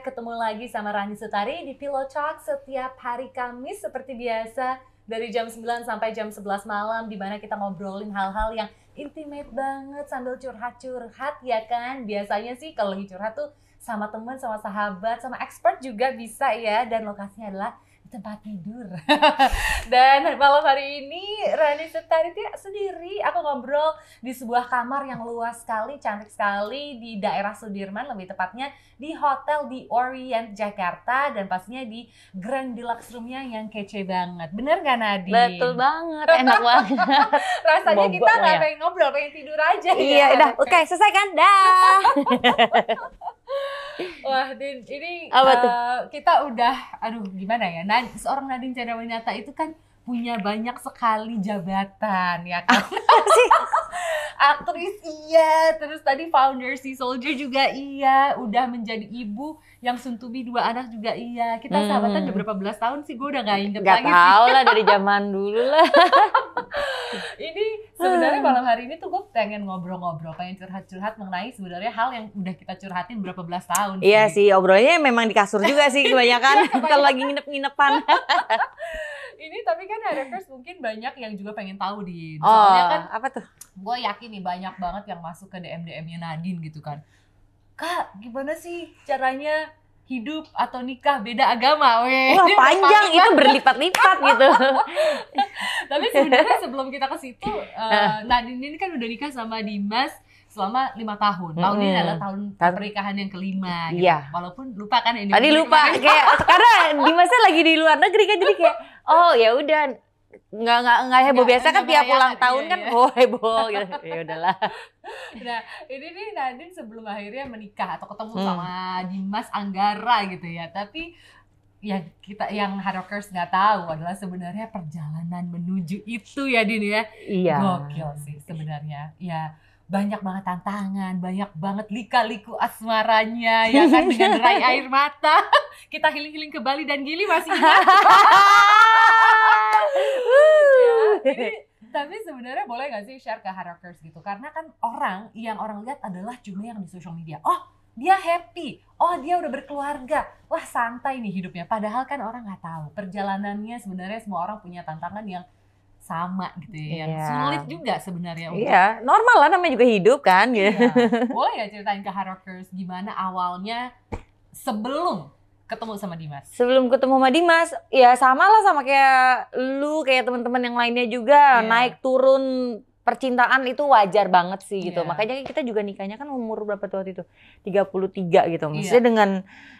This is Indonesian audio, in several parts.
Ketemu lagi sama Rani Sutari di Pillow Talk setiap hari Kamis seperti biasa dari jam 9 sampai jam 11 malam di mana kita ngobrolin hal-hal yang intimate banget sambil curhat-curhat ya kan. Biasanya sih kalau lagi curhat tuh sama teman, sama sahabat, sama expert juga bisa ya dan lokasinya adalah tempat tidur. Dan malam hari ini Rani Setari tidak sendiri. Aku ngobrol di sebuah kamar yang luas sekali, cantik sekali di daerah Sudirman, lebih tepatnya di hotel di Orient Jakarta dan pastinya di Grand Deluxe roomnya yang kece banget. Bener gak Nadine? Betul banget, enak banget. Rasanya Bobok kita nggak ya. pengen ngobrol, pengen tidur aja. iya, ya. udah, oke, selesai kan? Dah. Wah, Din, ini Apa tuh? eh, kita udah, aduh gimana ya, Nad, seorang Nadine Chandrawinata itu kan punya banyak sekali jabatan, ya kan? Aktris iya, terus tadi founder si Soldier juga iya, udah menjadi ibu yang be dua anak juga iya. Kita Hmm. sahabatan udah berapa belas tahun sih, gue udah gak inget Gak lagi tau lah dari zaman dulu lah. sih. Ini sebenarnya malam hari ini tuh gue pengen ngobrol-ngobrol, pengen curhat-curhat mengenai sebenarnya hal yang udah kita curhatin berapa belas tahun. Iya sih, obrolannya memang di kasur juga sih kebanyakan kalau lagi nginep-nginepan. Tapi kan Hackers mungkin banyak yang juga pengen tahu di Oh, soalnya kan apa tuh? gue yakin nih banyak banget yang masuk ke DM DM-nya Nadine gitu kan. Kak, gimana sih caranya hidup atau nikah beda agama? Weh. Wah panjang itu berlipat-lipat gitu. Tapi sebenarnya sebelum kita ke situ, eh, Nadine ini kan udah nikah sama Dimas selama lima tahun. Tahun ini Mm-mm. adalah tahun Tahun- pernikahan yang kelima. Gitu. Iya. Walaupun lupa kan ini. Tadi lupa kayak karena Dimasnya lagi di luar negeri kan jadi kayak oh ya udah nggak nggak nggak heboh biasa kan tiap ulang tahun iya, kan iya. oh heboh gitu ya udahlah Nah, ini nih Nadine sebelum akhirnya menikah atau ketemu Hmm. sama Dimas Anggara gitu ya. Tapi ya kita yang Harockers nggak tahu adalah sebenarnya perjalanan menuju itu ya Din ya. iya Gokil sih sebenarnya. Ya banyak banget tantangan, banyak banget lika-liku asmaranya ya kan dengan derai air mata. Kita healing-healing ke Bali dan Gili masih ingat. ya, ini tapi sebenarnya boleh nggak sih share ke Harockers gitu? Karena kan orang yang orang lihat adalah cuma yang di social media. Oh, dia happy. Oh, dia udah berkeluarga. Wah, santai nih hidupnya. Padahal kan orang nggak tahu perjalanannya sebenarnya semua orang punya tantangan yang sama gitu ya. Yang Iya. sulit juga sebenarnya iya normal lah namanya juga hidup kan gitu Iya. Boleh nggak ceritain ke Harockers gimana awalnya sebelum ketemu sama Dimas? sebelum ketemu sama Dimas ya sama lah sama kayak lu kayak teman-teman yang lainnya juga Iya. naik turun percintaan itu wajar banget sih gitu Iya. makanya kita juga nikahnya kan umur berapa tuh waktu itu 33 gitu maksudnya Iya. dengan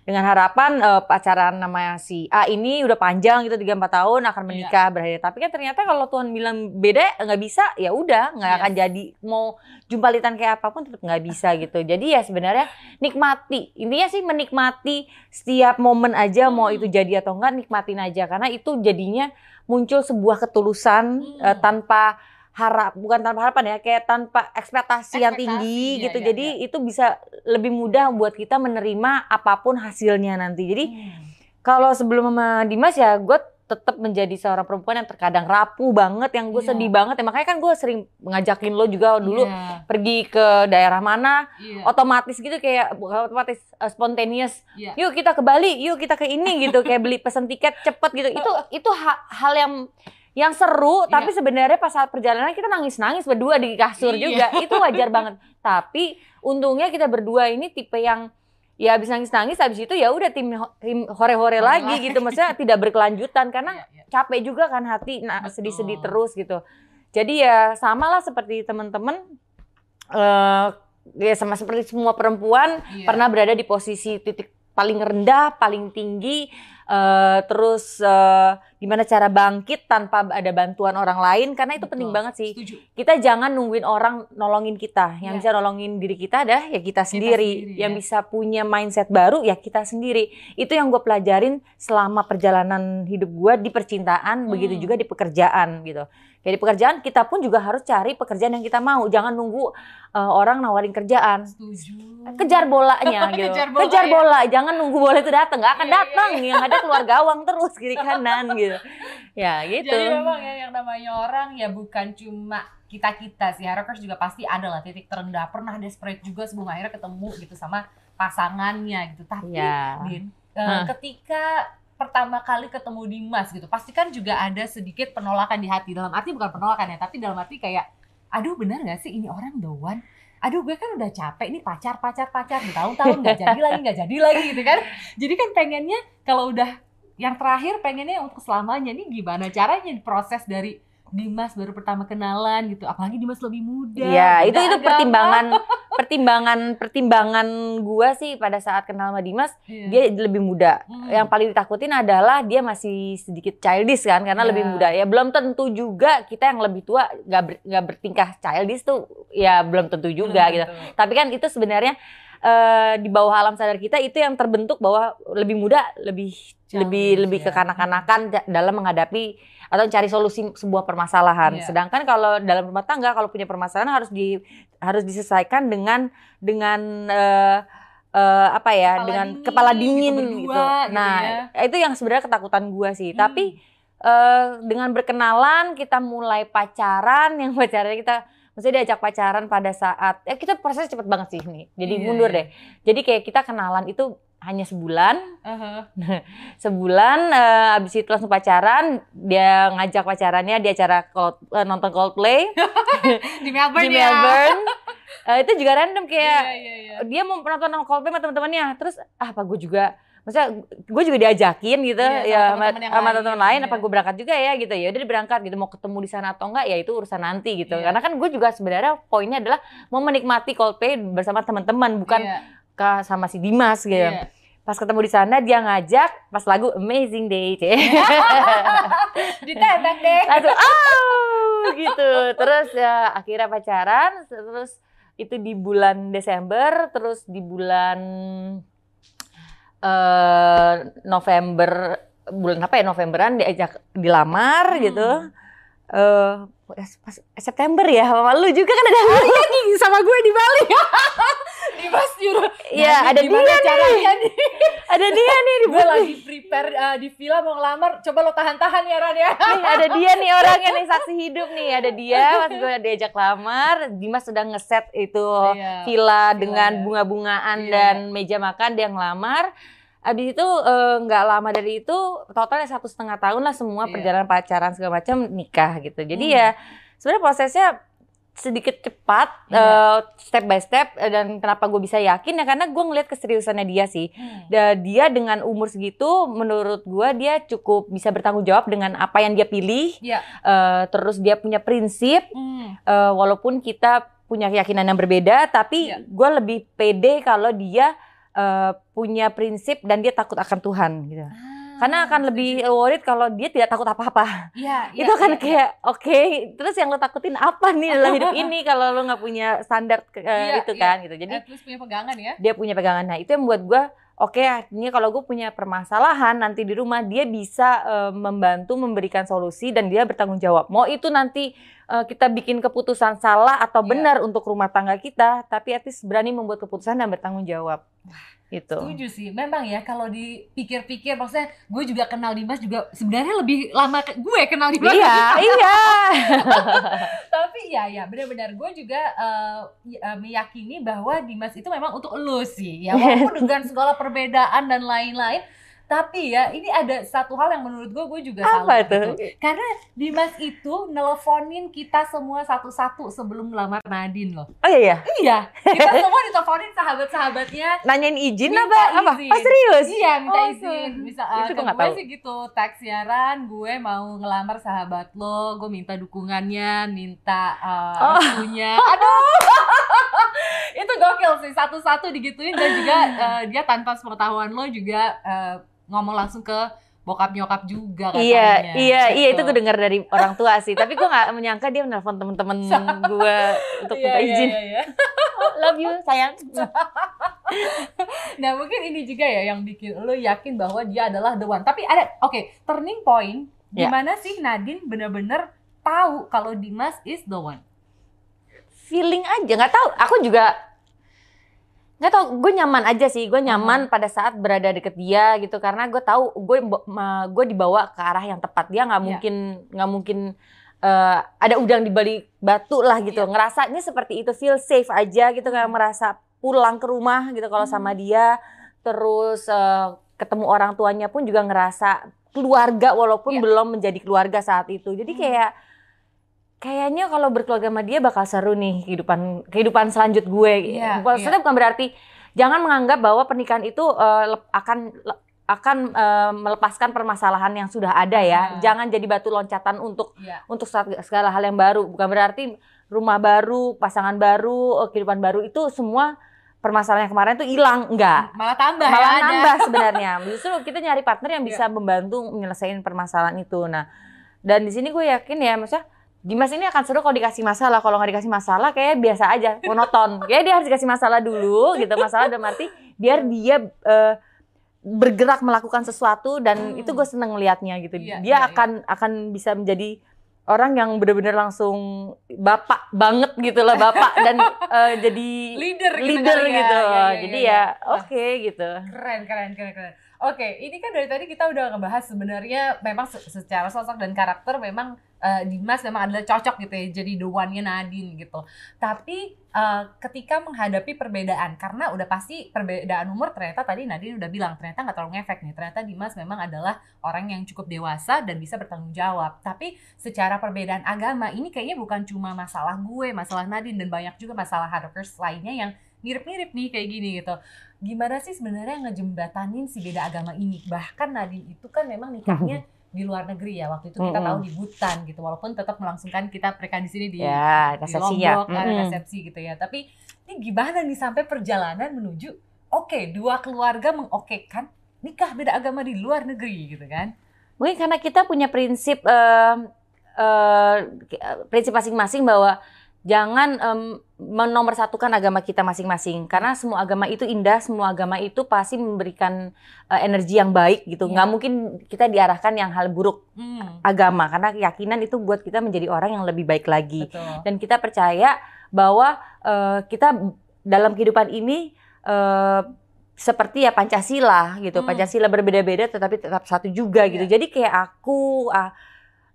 dengan harapan eh, pacaran nama si A ini udah panjang gitu 3 4 tahun akan Iya. menikah berakhir tapi kan ternyata kalau Tuhan bilang beda nggak bisa ya udah nggak Yes. akan jadi mau jumpalitan kayak apa pun tetap nggak bisa gitu jadi ya sebenarnya nikmati intinya sih menikmati setiap momen aja mau Hmm. itu jadi atau enggak nikmatin aja karena itu jadinya muncul sebuah ketulusan Hmm. eh, tanpa harap bukan tanpa harapan ya kayak tanpa ekspektasi, yang tinggi iya, gitu. iya, jadi itu bisa lebih mudah buat kita menerima apa pun hasilnya nanti. Jadi Hmm. kalau sebelum sama Dimas ya gue tetap menjadi seorang perempuan yang terkadang rapuh banget yang gue Iya. sedih banget. Ya makanya kan gue sering ngajakin lo juga dulu Iya, pergi ke daerah mana iya, otomatis gitu kayak bukan otomatis uh, spontaneous. Iya. yuk kita ke Bali yuk kita ke ini gitu kayak beli pesan tiket cepet gitu. Itu itu ha- hal yang yang seru Iya. tapi sebenarnya pas saat perjalanan kita nangis nangis berdua di kasur Iya. juga itu wajar banget tapi untungnya kita berdua ini tipe yang ya habis nangis nangis habis itu ya udah tim tim hore hore Hore lagi gitu maksudnya tidak berkelanjutan karena Iya, iya. capek juga kan hati nah sedih-sedih terus gitu. Jadi ya samalah seperti teman-teman eh ya sama seperti semua perempuan Iya. pernah berada di posisi titik paling rendah, paling tinggi eh terus eh gimana cara bangkit tanpa ada bantuan orang lain karena itu Betul. penting banget sih. Setuju. Kita jangan nungguin orang nolongin kita. Yang Iya. bisa nolongin diri kita adalah ya kita sendiri. sendiri, yang ya. bisa punya mindset baru ya kita sendiri. Itu yang gue pelajarin selama perjalanan hidup gue di percintaan, begitu Hmm. juga di pekerjaan gitu. Jadi pekerjaan kita pun juga harus cari pekerjaan yang kita mau. Jangan nunggu uh, orang nawarin kerjaan. Setuju. Kejar bolanya gitu. Kejar bola, Kejar ya. bola, jangan nunggu bola itu datang. Gak akan Iya, iya, datang. Yang ada keluar gawang terus kiri kanan gitu. Ya gitu. Jadi memang ya yang namanya orang ya bukan cuma kita kita sih Harockers juga pasti ada lah titik terendah pernah desperate juga sebelum akhirnya ketemu gitu sama pasangannya gitu. Tapi Iya. Din, eh, Hah. ketika pertama kali ketemu Dimas gitu, pasti kan juga ada sedikit penolakan di hati. Dalam arti bukan penolakan ya, tapi dalam arti kayak, aduh benar gak sih ini orang the one? Aduh gue kan udah capek nih pacar pacar pacar bertahun-tahun nggak jadi lagi nggak jadi lagi gitu kan. Jadi kan pengennya kalau udah yang terakhir pengennya untuk selamanya nih gimana caranya proses dari Dimas baru pertama kenalan gitu, apalagi Dimas lebih muda. Iya, itu itu agama. pertimbangan pertimbangan pertimbangan gua sih pada saat kenal sama Dimas, Iya. dia lebih muda. Hmm. Yang paling ditakutin adalah dia masih sedikit childish kan karena Iya. lebih muda. Ya belum tentu juga kita yang lebih tua nggak ber- bertingkah childish tuh ya belum tentu juga Belum gitu. tentu. Tapi kan itu sebenarnya eh, di bawah alam sadar kita itu yang terbentuk bahwa lebih muda lebih Childish, lebih lebih ya. kekanak-kanakan da- dalam menghadapi atau cari solusi sebuah permasalahan. Iya. Sedangkan kalau dalam rumah tangga kalau punya permasalahan harus di harus diselesaikan dengan dengan eh, eh, apa ya Kepala dengan dingin kepala gitu, dingin berdua gitu. gitu Nah, ya. itu yang sebenarnya ketakutan gua sih. Hmm. Tapi eh, dengan berkenalan kita mulai pacaran yang pacarannya kita maksudnya diajak pacaran pada saat eh kita proses cepet banget sih nih. Jadi Iya, mundur iya. deh. Jadi kayak kita kenalan itu hanya sebulan, Aha. sebulan eh, abis itu langsung pacaran, dia ngajak pacarannya di acara Cold- eh, nonton Coldplay di Melbourne di ya. Melbourne. Eh, itu juga random kayak Iya, iya, iya. dia mau nonton Coldplay sama teman-temannya. Terus ah, apa gue juga maksudnya gue juga diajakin gitu Iya, ya sama sama teman-teman yang sama lain, teman-teman lain iya. apa gue berangkat juga ya gitu ya udah berangkat gitu mau ketemu di sana atau enggak ya itu urusan nanti gitu Iya. karena kan gue juga sebenarnya poinnya adalah mau menikmati Coldplay bersama teman-teman bukan Iya, ke sama si Dimas gitu iya. pas ketemu di sana dia ngajak pas lagu Amazing Day. Ditembak deh. langsung oh gitu terus ya akhirnya pacaran terus itu di bulan Desember terus di bulan eh November bulan apa ya Novemberan diajak dilamar Hmm. gitu eh pas September ya sama lu juga kan ada Maria nih sama gue di Bali Dimas nyuruh. Iya, "Nah, ada dia nih." caranya nih? ada dia nih di Bali lagi prepare uh, di villa mau ngelamar. Coba lo tahan-tahan ya Ran ya. nih ada dia nih orangnya nih saksi hidup nih ada dia pas gue diajak lamar Dimas sudah ngeset itu Iya. villa dengan ya. bunga-bungaan Iya. dan meja makan dia ngelamar Abis itu eh, nggak lama dari itu totalnya satu setengah tahun lah semua Iya. perjalanan pacaran segala macam nikah gitu. Jadi Hmm. ya sebenarnya prosesnya sedikit cepat Iya. eh, step by step eh, dan kenapa gue bisa yakin ya karena gue ngeliat keseriusannya dia sih. Hmm. Da- dia dengan umur segitu menurut gue dia cukup bisa bertanggung jawab dengan apa yang dia pilih. Iya. Eh, terus dia punya prinsip Hmm. eh, walaupun kita punya keyakinan yang berbeda, tapi Iya. gue lebih pede kalau dia eh, punya prinsip dan dia takut akan Tuhan gitu. Karena akan Ah, lebih worried kalau dia tidak takut apa-apa. Iya, iya, itu akan iya, kayak oke, terus yang lo takutin apa nih dalam hidup ini kalau lo nggak punya standar eh, Iya, itu iya. kan gitu. Jadi At least punya pegangan ya. dia punya pegangan. Nah, itu yang membuat gue oke artinya kalau gue punya permasalahan nanti di rumah dia bisa eh, membantu memberikan solusi dan dia bertanggung jawab. Mau itu nanti eh, kita bikin keputusan salah atau Iya. benar untuk rumah tangga kita, tapi least berani membuat keputusan dan bertanggung jawab. Gitu. Setuju sih. Memang ya kalau dipikir-pikir maksudnya gue juga kenal Dimas juga sebenarnya lebih lama ke- gue kenal Dimas. Iya, iya. Tapi ya ya benar-benar gue juga eh, meyakini bahwa Dimas itu memang untuk lo sih. Ya walaupun dengan segala perbedaan dan lain-lain tapi ya ini ada satu hal yang menurut gue gue juga Apa salut tuh? gitu. Karena Dimas itu nelponin kita semua satu-satu sebelum melamar Nadine loh. Oh iya, iya. Iya, kita semua diteleponin sahabat-sahabatnya Nanyain izin Minta apa? Apa? izin. Oh serius? Iya minta Oh, izin. Itu gue tahu. sih gitu tag siaran, gue mau ngelamar sahabat lo, gue minta dukungannya, minta uh, Oh. Aduh. itu gokil sih satu-satu digituin dan juga uh, dia tanpa sepengetahuan lo juga uh, ngomong langsung ke bokap nyokap juga katanya. Iya, iya, iya itu Gitu. gue dengar dari orang tua sih. Tapi gue nggak menyangka dia menelpon temen-temen gue untuk Iya, minta iya, izin. iya, iya. Love you, sayang. Nah mungkin ini juga ya yang bikin lo yakin bahwa dia adalah the one. Tapi ada, oke, turning point. Ya. Gimana sih Nadine bener-bener tahu kalau Dimas is the one? feeling aja nggak tahu aku juga nggak tahu gue nyaman aja sih gue nyaman pada saat berada deket dia gitu karena gue tahu gue gue dibawa ke arah yang tepat dia nggak Iya. mungkin nggak mungkin eh, ada udang di balik batu lah gitu Iya. ngerasanya seperti itu feel safe aja gitu kayak merasa pulang ke rumah gitu kalau Hmm. sama dia terus eh, ketemu orang tuanya pun juga ngerasa keluarga walaupun Iya. belum menjadi keluarga saat itu jadi Hmm. kayak kayaknya kalau berkeluarga sama dia bakal seru nih kehidupan kehidupan selanjut gue Iya, maksudnya bukan berarti jangan menganggap bahwa pernikahan itu eh, lep- akan le- akan eh, melepaskan permasalahan yang sudah ada ya Ah. jangan jadi batu loncatan untuk Iya. untuk segala hal yang baru bukan berarti rumah baru pasangan baru eh, kehidupan baru itu semua permasalahan yang kemarin itu hilang enggak Malah tambah malah ya ada. nambah sebenarnya justru kita nyari partner yang Iya. bisa membantu menyelesaikan permasalahan itu nah dan di sini gue yakin ya maksudnya Dimas ini akan seru kalau dikasih masalah kalau nggak dikasih masalah kayak biasa aja monoton kayak dia harus dikasih masalah dulu gitu masalah dalam arti biar dia eh, bergerak melakukan sesuatu dan Hmm. itu gue seneng ngelihatnya gitu Iya, dia iya, akan akan bisa menjadi orang yang benar-benar langsung bapak banget gitu lah bapak dan eh, jadi leader gitu leader ya. gitu Iya, iya, jadi iya, ya iya. oke gitu Keren, keren, keren, keren. Oke, ini kan dari tadi kita udah ngebahas sebenarnya memang se- secara sosok dan karakter memang eh, Dimas memang adalah cocok gitu ya jadi the one-nya Nadine gitu. Tapi eh, ketika menghadapi perbedaan karena udah pasti perbedaan umur ternyata tadi Nadine udah bilang ternyata nggak terlalu ngefek nih. Ternyata Dimas memang adalah orang yang cukup dewasa dan bisa bertanggung jawab. Tapi secara perbedaan agama ini kayaknya bukan cuma masalah gue, masalah Nadine dan banyak juga masalah hardworkers lainnya yang mirip-mirip nih kayak gini gitu. Gimana sih sebenarnya ngejembatanin si beda agama ini? Bahkan Nadine itu kan memang nikahnya di luar negeri ya waktu itu kita Mm-mm. tahu di Butan gitu. Walaupun tetap melangsungkan kita pernikahan di sini di, ya di resepsinya Lombok ada Mm-mm. resepsi gitu ya. Tapi ini gimana nih sampai perjalanan menuju oke dua keluarga mengokekan nikah beda agama di luar negeri gitu kan? Mungkin karena kita punya prinsip eh, eh, prinsip masing-masing bahwa jangan em, menomorsatukan agama kita masing-masing karena semua agama itu indah semua agama itu pasti memberikan eh, energi yang baik gitu Iya. nggak mungkin kita diarahkan yang hal buruk hmm, agama karena keyakinan itu buat kita menjadi orang yang lebih baik lagi betul dan kita percaya bahwa eh, kita dalam kehidupan ini eh, seperti ya Pancasila gitu. Hmm. Pancasila berbeda-beda tetapi tetap satu juga gitu. Iya. Jadi kayak aku ah,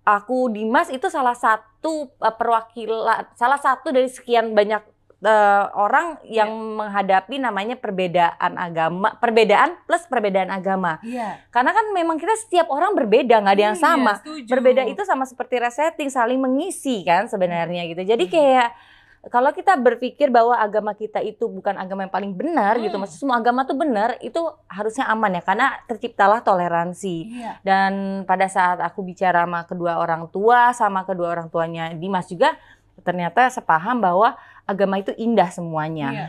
aku Dimas itu salah satu eh, perwakilan salah satu dari sekian banyak eh, orang yang menghadapi namanya perbedaan agama, perbedaan plus perbedaan agama. iya Karena kan memang kita setiap orang berbeda, nggak ada yang Iya, sama setuju. berbeda itu sama seperti resetting saling mengisi kan sebenarnya gitu jadi Hmm. Kalau kita berpikir bahwa agama kita itu bukan agama yang paling benar gitu Hmm. maksudnya semua agama tuh benar itu harusnya aman ya karena terciptalah toleransi iya dan pada saat aku bicara sama kedua orang tua sama kedua orang tuanya Dimas juga ternyata sepaham bahwa agama itu indah semuanya iya.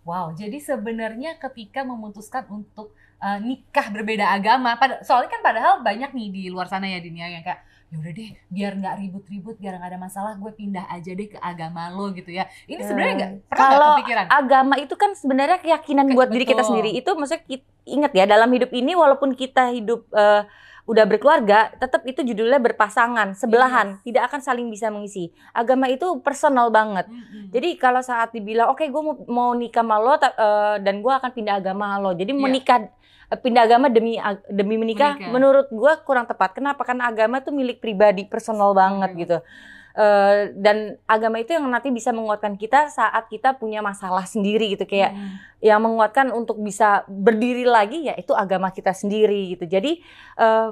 Wow, jadi sebenarnya ketika memutuskan untuk uh, nikah berbeda agama, pada soalnya kan padahal banyak nih di luar sana ya dunia yang kayak ya udah deh biar nggak ribut-ribut biar nggak ada masalah gue pindah aja deh ke agama lo gitu ya ini Ya. sebenarnya nggak pernah nggak Kalau kepikiran agama itu kan sebenarnya keyakinan Ke- buat diri kita betul. sendiri itu maksudnya kita, ingat ya dalam hidup ini walaupun kita hidup eh, udah berkeluarga tetap itu judulnya berpasangan sebelahan tidak akan saling bisa mengisi agama itu personal banget Mm-mm. jadi kalau saat dibilang oke gue mau, mau nikah sama lo eh, dan gue akan pindah agama lo jadi Iya. menikah eh, pindah agama demi demi menikah, Menikah. menurut gue kurang tepat kenapa karena agama tuh milik pribadi personal banget Oke. gitu Eh, dan agama itu yang nanti bisa menguatkan kita saat kita punya masalah sendiri gitu kayak Mm. yang menguatkan untuk bisa berdiri lagi ya itu agama kita sendiri gitu jadi eh,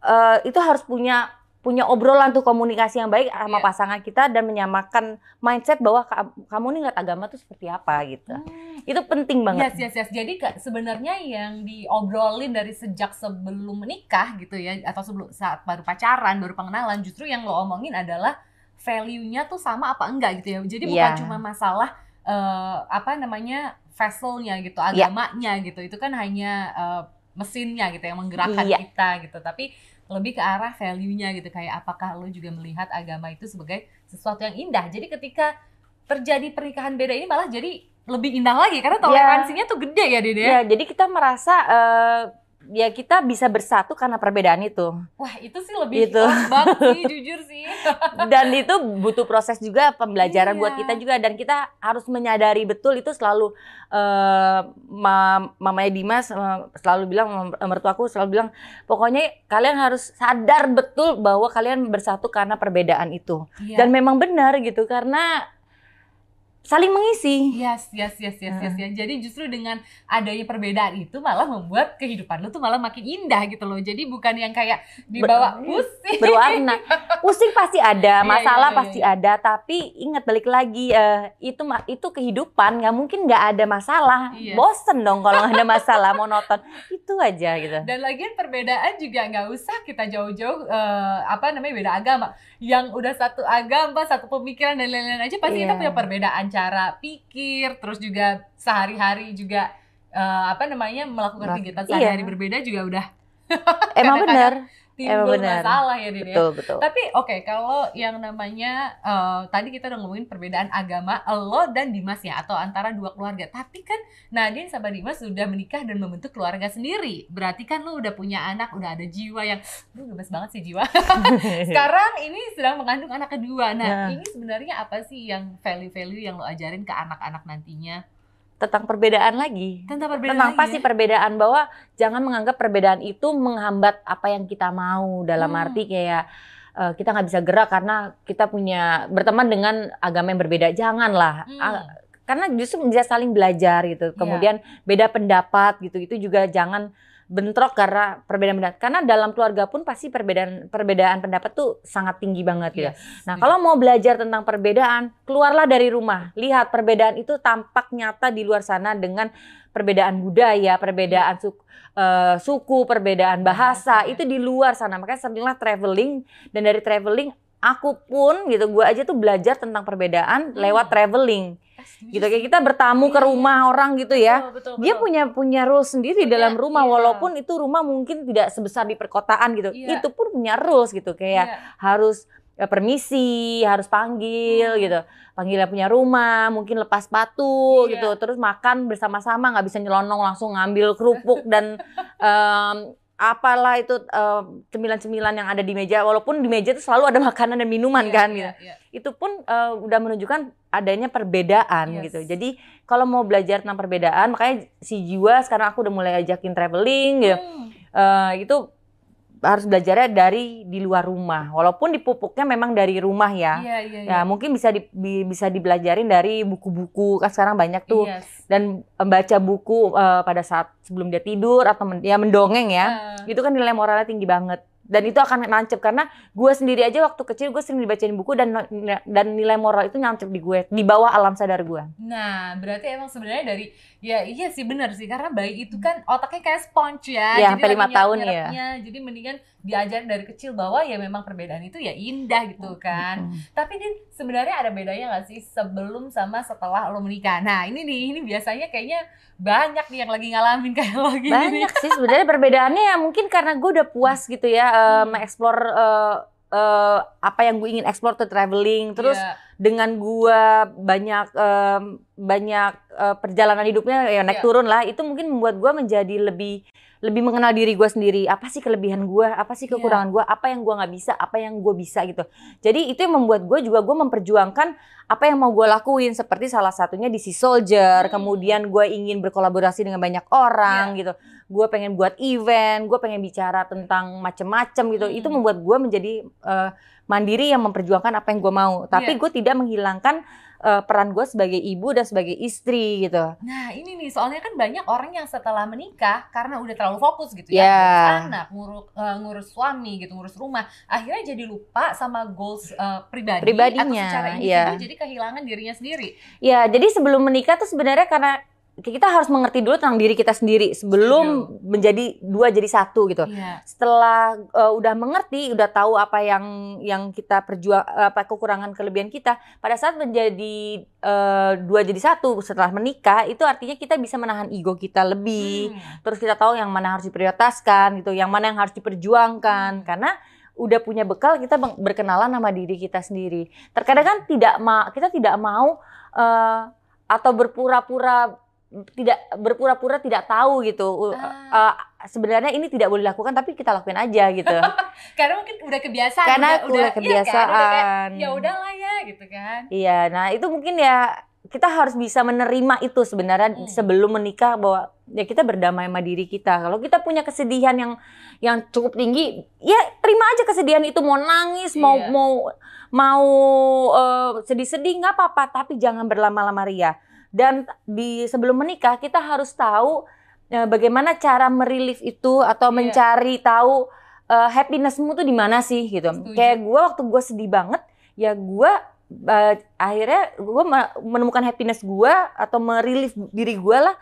eh, itu harus punya punya obrolan tuh komunikasi yang baik sama Iya. pasangan kita dan menyamakan mindset bahwa ka- kamu nih ngeliat agama tuh seperti apa gitu Hmm. itu penting banget Yes, yes, yes. Jadi sebenarnya yang diobrolin dari sejak sebelum menikah gitu ya, atau sebelum saat baru pacaran, baru pengenalan, justru yang lo omongin adalah value-nya tuh sama apa enggak gitu ya. Jadi bukan Iya. cuma masalah eh, apa namanya vesselnya gitu, Iya. agamanya gitu. Itu kan hanya eh, mesinnya gitu yang menggerakkan Iya. kita gitu. Tapi lebih ke arah value-nya gitu kayak apakah lo juga melihat agama itu sebagai sesuatu yang indah. Jadi ketika terjadi pernikahan beda ini malah jadi lebih indah lagi karena toleransinya tuh gede ya Dede. ya jadi kita merasa eh, ya kita bisa bersatu karena perbedaan itu Wah itu sih lebih Gitu. lembab sih jujur sih. dan itu butuh proses juga pembelajaran Iya. buat kita juga dan kita harus menyadari betul itu selalu eh ma- mamanya Dimas eh, selalu bilang mertuaku selalu bilang pokoknya kalian harus sadar betul bahwa kalian bersatu karena perbedaan itu Iya. dan memang benar gitu karena saling mengisi. Yes, yes, yes, yes, yes, yes. Jadi justru dengan adanya perbedaan itu malah membuat kehidupan lu tuh malah makin indah gitu loh. Jadi bukan yang kayak dibawa Ber- pusing. berwarna. Pusing pasti ada, Iya, masalah iya, iya, pasti iya. ada, tapi ingat balik lagi eh, itu itu kehidupan, nggak mungkin nggak ada masalah. Iya. Bosen dong kalau nggak ada masalah, monoton. Itu aja gitu. Dan lagian perbedaan juga nggak usah kita jauh-jauh eh, apa namanya beda agama. Yang udah satu agama, satu pemikiran dan lain-lain aja pasti kita Iya. punya perbedaan cara pikir, terus juga sehari-hari juga eh, apa namanya melakukan kegiatan iya. sehari-hari berbeda juga udah Emang bener, timbul benar. masalah ya Din ya. betul betul. Tapi oke, kalau yang namanya eh, tadi kita udah ngomongin perbedaan agama lo dan Dimas ya atau antara dua keluarga. Tapi kan Nadine sama Dimas sudah menikah dan membentuk keluarga sendiri. Berarti kan lo udah punya anak, udah ada jiwa yang lu gemes banget sih jiwa. Sekarang ini sedang mengandung anak kedua. Nah, Nah. ini sebenarnya apa sih yang value-value yang lo ajarin ke anak-anak nantinya? Tentang perbedaan lagi. Tentang perbedaan Tentang lagi pasti ya? perbedaan bahwa jangan menganggap perbedaan itu menghambat apa yang kita mau dalam Hmm. arti kayak eh, kita nggak bisa gerak karena kita punya berteman dengan agama yang berbeda. Janganlah. Hmm. Ah, karena justru bisa saling belajar gitu. Iya. Kemudian beda pendapat gitu. Itu juga jangan bentrok karena perbedaan pendapat. Karena dalam keluarga pun pasti perbedaan perbedaan pendapat tuh sangat tinggi banget gitu. Yes, Nah, setuju. kalau mau belajar tentang perbedaan, keluarlah dari rumah. Lihat perbedaan itu tampak nyata di luar sana dengan perbedaan budaya, perbedaan suku, eh, suku, perbedaan bahasa, ya. itu di luar sana. Makanya seringlah traveling dan dari traveling aku pun gitu, gua aja tuh belajar tentang perbedaan Hmm. lewat traveling. Setuju Gitu kayak kita bertamu ke Iya. rumah orang gitu ya. Betul, betul, Dia betul. punya punya rules sendiri Punya, dalam rumah iya. walaupun itu rumah mungkin tidak sebesar di perkotaan gitu. Iya. Itu pun punya rules gitu kayak Iya. harus eh, permisi, harus panggil Hmm. gitu. Panggilnya punya rumah, mungkin lepas sepatu Iya. gitu. Terus makan bersama-sama, nggak bisa nyelonong langsung ngambil kerupuk dan em, apalah itu em, cemilan-cemilan yang ada di meja. Walaupun di meja itu selalu ada makanan dan minuman Iya, kan iya, gitu. iya. Itu pun eh, udah menunjukkan adanya perbedaan Yes. gitu. Jadi kalau mau belajar tentang perbedaan, makanya si jiwa sekarang aku udah mulai ajakin traveling gitu. Hmm. Eh, itu harus belajarnya dari di luar rumah. Walaupun dipupuknya memang dari rumah ya. Iya, iya, iya. Ya, mungkin bisa di, bi- bisa dibelajarin dari buku-buku. Kan sekarang banyak tuh Yes. dan membaca buku eh, pada saat sebelum dia tidur atau men- ya mendongeng ya. Ah. Itu kan nilai moralnya tinggi banget. Dan itu akan nancep karena gue sendiri aja waktu kecil gue sering dibacain buku dan dan nilai moral itu nancep di gue di bawah alam sadar gue. Nah, berarti emang sebenarnya dari ya iya sih benar sih karena bayi itu kan otaknya kayak sponge ya. Iya, jadi sampai lima tahun ya. Jadi mendingan diajarin dari kecil bahwa ya memang perbedaan itu ya indah gitu kan. Mm. Tapi Din, sebenarnya ada bedanya nggak sih sebelum sama setelah lo menikah? Nah, ini nih, ini biasanya kayaknya banyak nih yang lagi ngalamin kayak lo gini. Banyak sih sebenarnya perbedaannya ya mungkin karena gue udah puas gitu ya eh, Hmm. mengeksplor eh, eh, apa yang gue ingin explore tuh traveling terus Iya. dengan gue banyak em, banyak eh, perjalanan hidupnya ya naik Iya. turun lah itu mungkin membuat gue menjadi lebih lebih mengenal diri gue sendiri. Apa sih kelebihan gue apa sih Iya. kekurangan gue apa yang gue nggak bisa? Apa yang gue bisa gitu. Jadi itu yang membuat gue juga gue memperjuangkan apa yang mau gue lakuin. Seperti salah satunya di Sea Soldier. Hmm. kemudian gue ingin berkolaborasi dengan banyak orang gitu. Gue pengen buat event gue pengen bicara tentang macem-macem gitu. Hmm. itu membuat gue menjadi eh, mandiri yang memperjuangkan apa yang gue mau. Tapi Iya. gue tidak menghilangkan eh, peran gue sebagai ibu dan sebagai istri gitu Nah ini nih soalnya kan banyak orang yang setelah menikah karena udah terlalu fokus gitu Ya. ya ngurus anak, ngurus, eh, ngurus suami gitu, ngurus rumah, akhirnya jadi lupa sama goals eh, pribadi Pribadinya, atau secara individu iya. jadi kehilangan dirinya sendiri. Ya, jadi sebelum menikah tuh sebenarnya karena kita harus mengerti dulu tentang diri kita sendiri sebelum menjadi dua jadi satu gitu. Iya. Setelah uh, udah mengerti, udah tahu apa yang yang kita perjuang apa kekurangan kelebihan kita, pada saat menjadi uh, dua jadi satu setelah menikah itu artinya kita bisa menahan ego kita lebih. Hmm. Terus kita tahu yang mana harus diprioritaskan gitu, yang mana yang harus diperjuangkan Hmm. karena udah punya bekal kita berkenalan sama diri kita sendiri. Terkadang kan tidak ma kita tidak mau eh, atau berpura-pura tidak berpura-pura tidak tahu gitu. Ah. Eh, sebenarnya ini tidak boleh dilakukan tapi kita lakuin aja gitu. Karena mungkin udah kebiasaan. Karena udah, udah iya kan? Udah kayak, kebiasaan. ya udahlah ya gitu kan. Iya, nah itu mungkin ya kita harus bisa menerima itu sebenarnya Hmm. sebelum menikah bahwa ya kita berdamai sama diri kita. Kalau kita punya kesedihan yang yang cukup tinggi, ya terima aja kesedihan itu mau nangis, mau Iya. mau mau eh, sedih-sedih nggak apa-apa, tapi jangan berlama-lama ria. Dan di sebelum menikah kita harus tahu eh, bagaimana cara merilis itu atau Iya. mencari tahu eh, happinessmu tuh di mana sih gitu. Setuju. Kayak gue waktu gue sedih banget, ya gue eh, akhirnya gue menemukan happiness gue atau merilis diri gue lah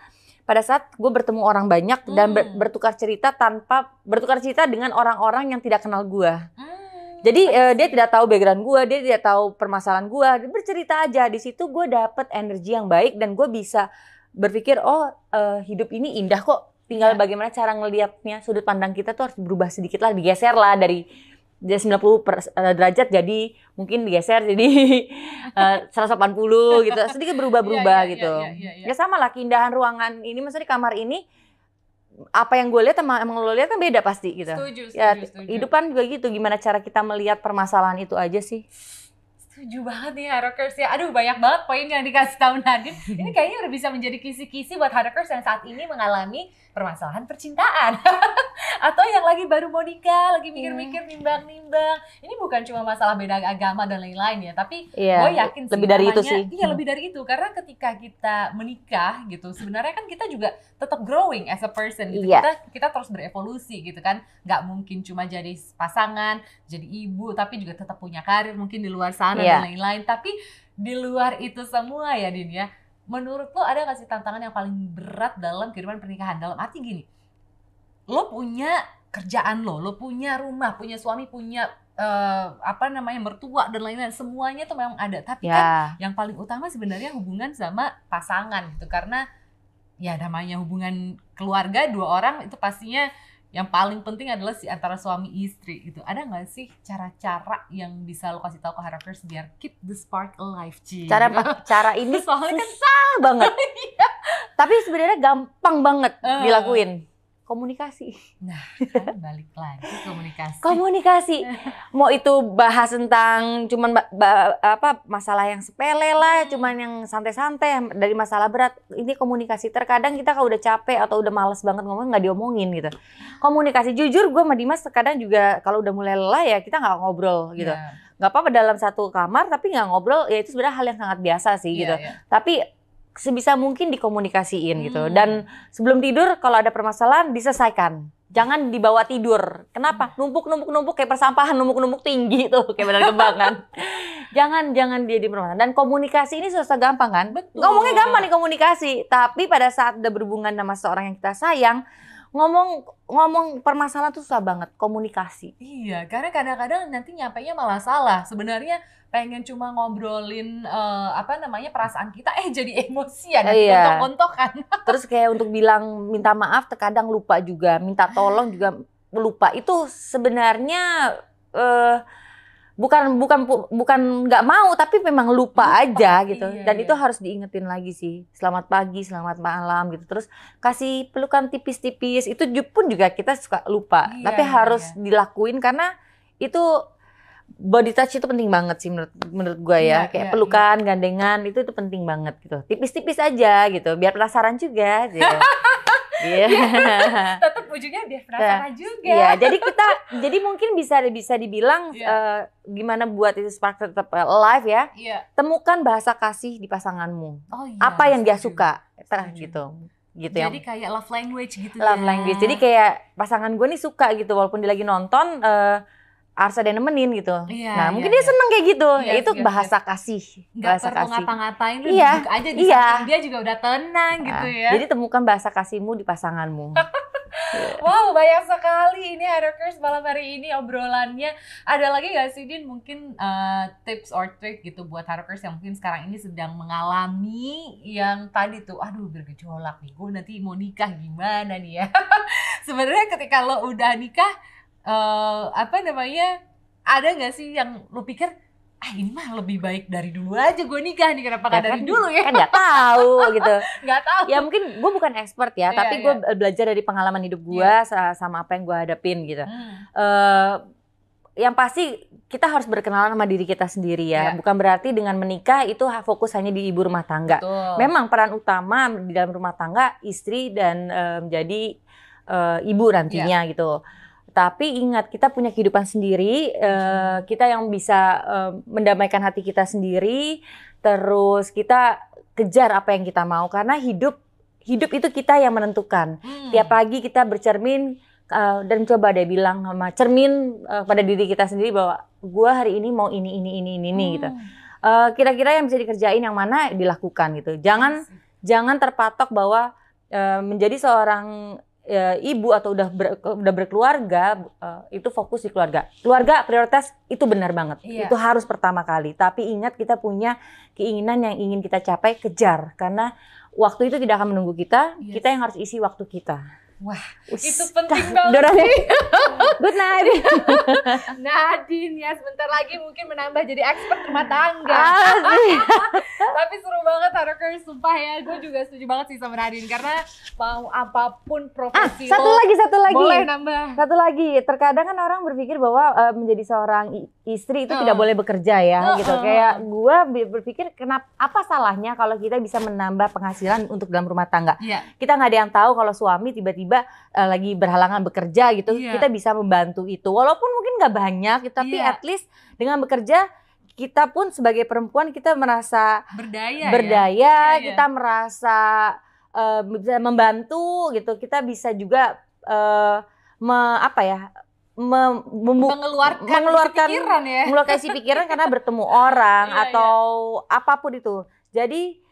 pada saat gue bertemu orang banyak dan ber- Hmm. bertukar cerita tanpa bertukar cerita dengan orang-orang yang tidak kenal gue. Hmm, Jadi eh, dia tidak tahu background gue, dia tidak tahu permasalahan gue, dia bercerita aja di situ gue dapet energi yang baik dan gue bisa berpikir oh eh, hidup ini indah kok. Tinggal Ya. bagaimana cara ngelihatnya sudut pandang kita tuh harus berubah sedikit lah, digeser lah dari dari 90 per- eh, derajat jadi mungkin digeser jadi eh, 180 gitu, sedikit berubah-berubah Iya, iya, gitu. iya, iya, iya. Ya sama lah keindahan ruangan ini, maksudnya di kamar ini apa yang gue lihat sama emang lo lihat kan beda pasti gitu. Setuju, setuju, Ya, setuju. hidupan juga gitu. Gimana cara kita melihat permasalahan itu aja sih? Setuju banget nih Harakers ya. Aduh banyak banget poin yang dikasih tahu Nadine. Ini kayaknya udah bisa menjadi kisi-kisi buat Harakers yang saat ini mengalami permasalahan percintaan. Atau yang lagi baru mau nikah, lagi mikir-mikir nimbang-nimbang. Ini bukan cuma masalah beda agama dan lain-lain ya. Tapi Iya. gue yakin sih lebih dari itu sih. Iya lebih dari itu. Karena ketika kita menikah gitu, sebenarnya kan kita juga tetap growing as a person gitu. Iya. Kita, kita terus berevolusi gitu kan. Nggak mungkin cuma jadi pasangan, jadi ibu, tapi juga tetap punya karir mungkin di luar sana Iya. dan lain-lain. Tapi di luar itu semua ya Din ya, menurut lo ada nggak sih tantangan yang paling berat dalam kehidupan pernikahan? Dalam arti gini, lo punya kerjaan lo, lo punya rumah, punya suami, punya eh, apa namanya mertua dan lain-lain, semuanya tuh memang ada. Tapi kan Ya, yang paling utama sebenarnya hubungan sama pasangan gitu, karena ya namanya hubungan keluarga dua orang itu pastinya yang paling penting adalah si antara suami istri gitu. Ada nggak sih cara-cara yang bisa lo kasih tahu ke Harapers biar keep the spark alive, Ci? cara cara ini Soalnya kan susah banget. Tapi sebenarnya gampang banget Eh. dilakuin. Komunikasi. kan balik lagi komunikasi. Komunikasi. Mau itu bahas tentang cuman apa masalah yang sepele lah, Hmm. cuman yang santai-santai dari masalah berat. Ini komunikasi. Terkadang kita kalau udah capek atau udah males banget ngomong nggak diomongin gitu. Komunikasi jujur gue sama Dimas terkadang juga kalau udah mulai lelah ya kita nggak ngobrol gitu. Iya, nggak apa-apa dalam satu kamar tapi nggak ngobrol ya itu sebenarnya hal yang sangat biasa sih iya, gitu iya. tapi sebisa mungkin dikomunikasiin gitu. Hmm. dan sebelum tidur kalau ada permasalahan diselesaikan. Jangan dibawa tidur. Kenapa? Hmm. numpuk numpuk numpuk kayak persampahan numpuk numpuk tinggi tuh kayak benar kembang kan jangan jangan dia di permasalahan. Dan komunikasi ini susah gampang kan? Betul. ngomongnya gampang nih komunikasi. Tapi pada saat udah berhubungan sama seorang yang kita sayang ngomong ngomong permasalahan tuh susah banget komunikasi. Iya, karena kadang-kadang nanti nyampainya malah salah. Sebenarnya pengen cuma ngobrolin eh, apa namanya perasaan kita, eh jadi emosian, nanti Iya. ontok-ontokan. Terus kayak untuk bilang minta maaf terkadang lupa juga, minta tolong juga lupa. Itu sebenarnya eh bukan bukan bukan nggak mau tapi memang lupa, Lupa, aja gitu. iya, Dan iya. itu harus diingetin lagi sih. Selamat pagi, selamat malam gitu. Terus kasih pelukan tipis-tipis. Itu pun juga kita suka lupa. Iya, tapi iya, harus iya. dilakuin karena itu body touch itu penting banget sih menurut menurut gue Iya, ya. Kayak iya, pelukan, gandengan itu itu penting banget gitu. Tipis-tipis aja gitu. Biar penasaran juga gitu. Iya. Tetap ujungnya biar penasaran juga. Iya, jadi kita jadi mungkin bisa bisa dibilang Iya. eh, gimana buat itu spark tetap alive ya. Iya. Temukan bahasa kasih di pasanganmu. Oh iya. Apa yang dia suka? Terah Setuju. gitu. Gitu Jadi yang kayak love language gitu love ya. language. Jadi kayak pasangan gue nih suka gitu walaupun dia lagi nonton eh harus ada yang nemenin gitu. Iya, nah, iya, mungkin dia iya. seneng kayak gitu. Yes, itu yes, bahasa kasih. Nggak bahasa perlu kasih. ngapa-ngapain lu Iya, duduk aja di iya. samping dia juga udah tenang Nah, gitu ya. Jadi temukan bahasa kasihmu di pasanganmu. Wow, banyak sekali ini Hackers malam hari ini obrolannya. Ada lagi gak sih Din mungkin uh, tips or trick gitu buat Hackers yang mungkin sekarang ini sedang mengalami yang tadi tuh, aduh bergejolak nih, gue nanti mau nikah gimana nih ya. Sebenarnya ketika lo udah nikah, uh, apa namanya, ada gak sih yang lo pikir, ah ini mah lebih baik dari dulu aja gue nikah nih, kenapa Ya dari kan- dulu ya? kan nggak tahu gitu. Gak tahu. ya mungkin gue bukan expert ya, Iya, tapi iya. gue belajar dari pengalaman hidup gue sa- sama apa yang gue hadapin gitu. Hmm. eh yang pasti kita harus berkenalan sama diri kita sendiri ya. Iya. Bukan berarti dengan menikah itu fokus hanya di ibu rumah tangga. Betul. Memang peran utama di dalam rumah tangga istri dan eh, menjadi eh, ibu nantinya gitu. Tapi ingat kita punya kehidupan sendiri, eh, kita yang bisa eh, mendamaikan hati kita sendiri, terus kita kejar apa yang kita mau karena hidup hidup itu kita yang menentukan. Hmm. Tiap pagi kita bercermin eh, dan coba deh bilang sama cermin eh, pada diri kita sendiri bahwa gua hari ini mau ini ini ini ini, ini gitu. Hmm. Eh, kira-kira yang bisa dikerjain yang mana dilakukan gitu. Jangan jangan terpatok bahwa eh, menjadi seorang eh, ibu atau udah ber- udah berkeluarga eh, itu fokus di keluarga. Keluarga prioritas itu benar banget. Iya. Itu harus pertama kali. Tapi ingat kita punya keinginan yang ingin kita capai kejar karena waktu itu tidak akan menunggu kita. Yes. Kita yang harus isi waktu kita. Wah, Ush, itu penting banget sih. Good night. Nadine ya sebentar lagi mungkin menambah jadi expert rumah tangga. Tapi seru banget Harakers, sumpah ya. Gue juga setuju banget sih sama Nadine karena mau apa pun Ah, profesi satu lo, lagi, satu lagi. boleh nambah. Satu lagi, terkadang kan orang berpikir bahwa eh, menjadi seorang istri itu Heeh. tidak boleh bekerja ya, Heeh. gitu. Kayak gua bi- berpikir kenapa apa salahnya kalau kita bisa menambah penghasilan untuk dalam rumah tangga. Iya. Kita nggak ada yang tahu kalau suami tiba-tiba eh, lagi berhalangan bekerja gitu, Iya. kita bisa membantu itu. Walaupun mungkin nggak banyak, tapi Iya. at least dengan bekerja kita pun sebagai perempuan kita merasa Berdaya, ya. berdaya, iya. kita merasa bisa membantu gitu. Kita bisa juga eh, me- apa ya? me- membu- Mengeluarkan, mengeluarkan- isi pikiran ya. melukai si pikiran karena bertemu orang Iya, atau apa pun itu. Jadi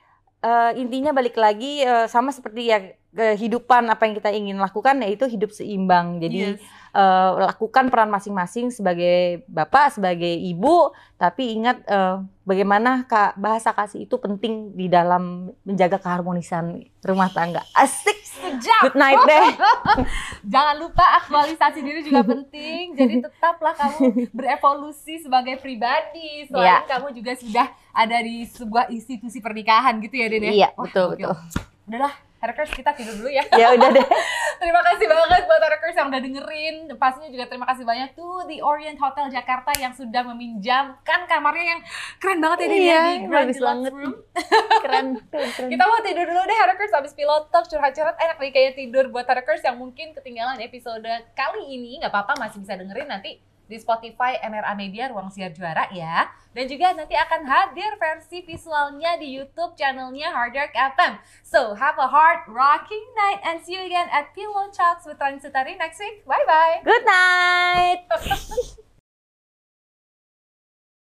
eh, intinya balik lagi eh, sama seperti ya kehidupan apa yang kita ingin lakukan yaitu hidup seimbang. Jadi Yes. eh, lakukan peran masing-masing sebagai bapak, sebagai ibu, tapi ingat eh, bagaimana kak bahasa kasih itu penting di dalam menjaga keharmonisan rumah tangga. Asik. Sejak Good night deh. Jangan lupa aktualisasi diri juga penting. Jadi tetaplah kamu berevolusi sebagai pribadi. Selain Iya. kamu juga sudah ada di sebuah institusi pernikahan gitu ya, Den ya? Iya, Wah, betul gokil. betul. Udahlah, Harakers kita tidur dulu ya. Ya udah deh. Terima kasih banget buat Harakers yang udah dengerin. Pastinya juga terima kasih banyak tuh di Orient Hotel Jakarta yang sudah meminjamkan kamarnya yang keren banget ya, ya, Iya, di Grand bagus banget. Room. Keren, keren. Kita mau tidur dulu deh Harakers habis pilot talk curhat-curhat enak nih kayak tidur buat Harakers yang mungkin ketinggalan episode kali ini nggak apa-apa masih bisa dengerin nanti di Spotify MRA Media Ruang Siar Juara ya. Dan juga nanti akan hadir versi visualnya di YouTube channelnya Hard Rock FM. So, have a heart rocking night and see you again at Pillow Talks with Rani Sutari next week. Bye-bye! Good night.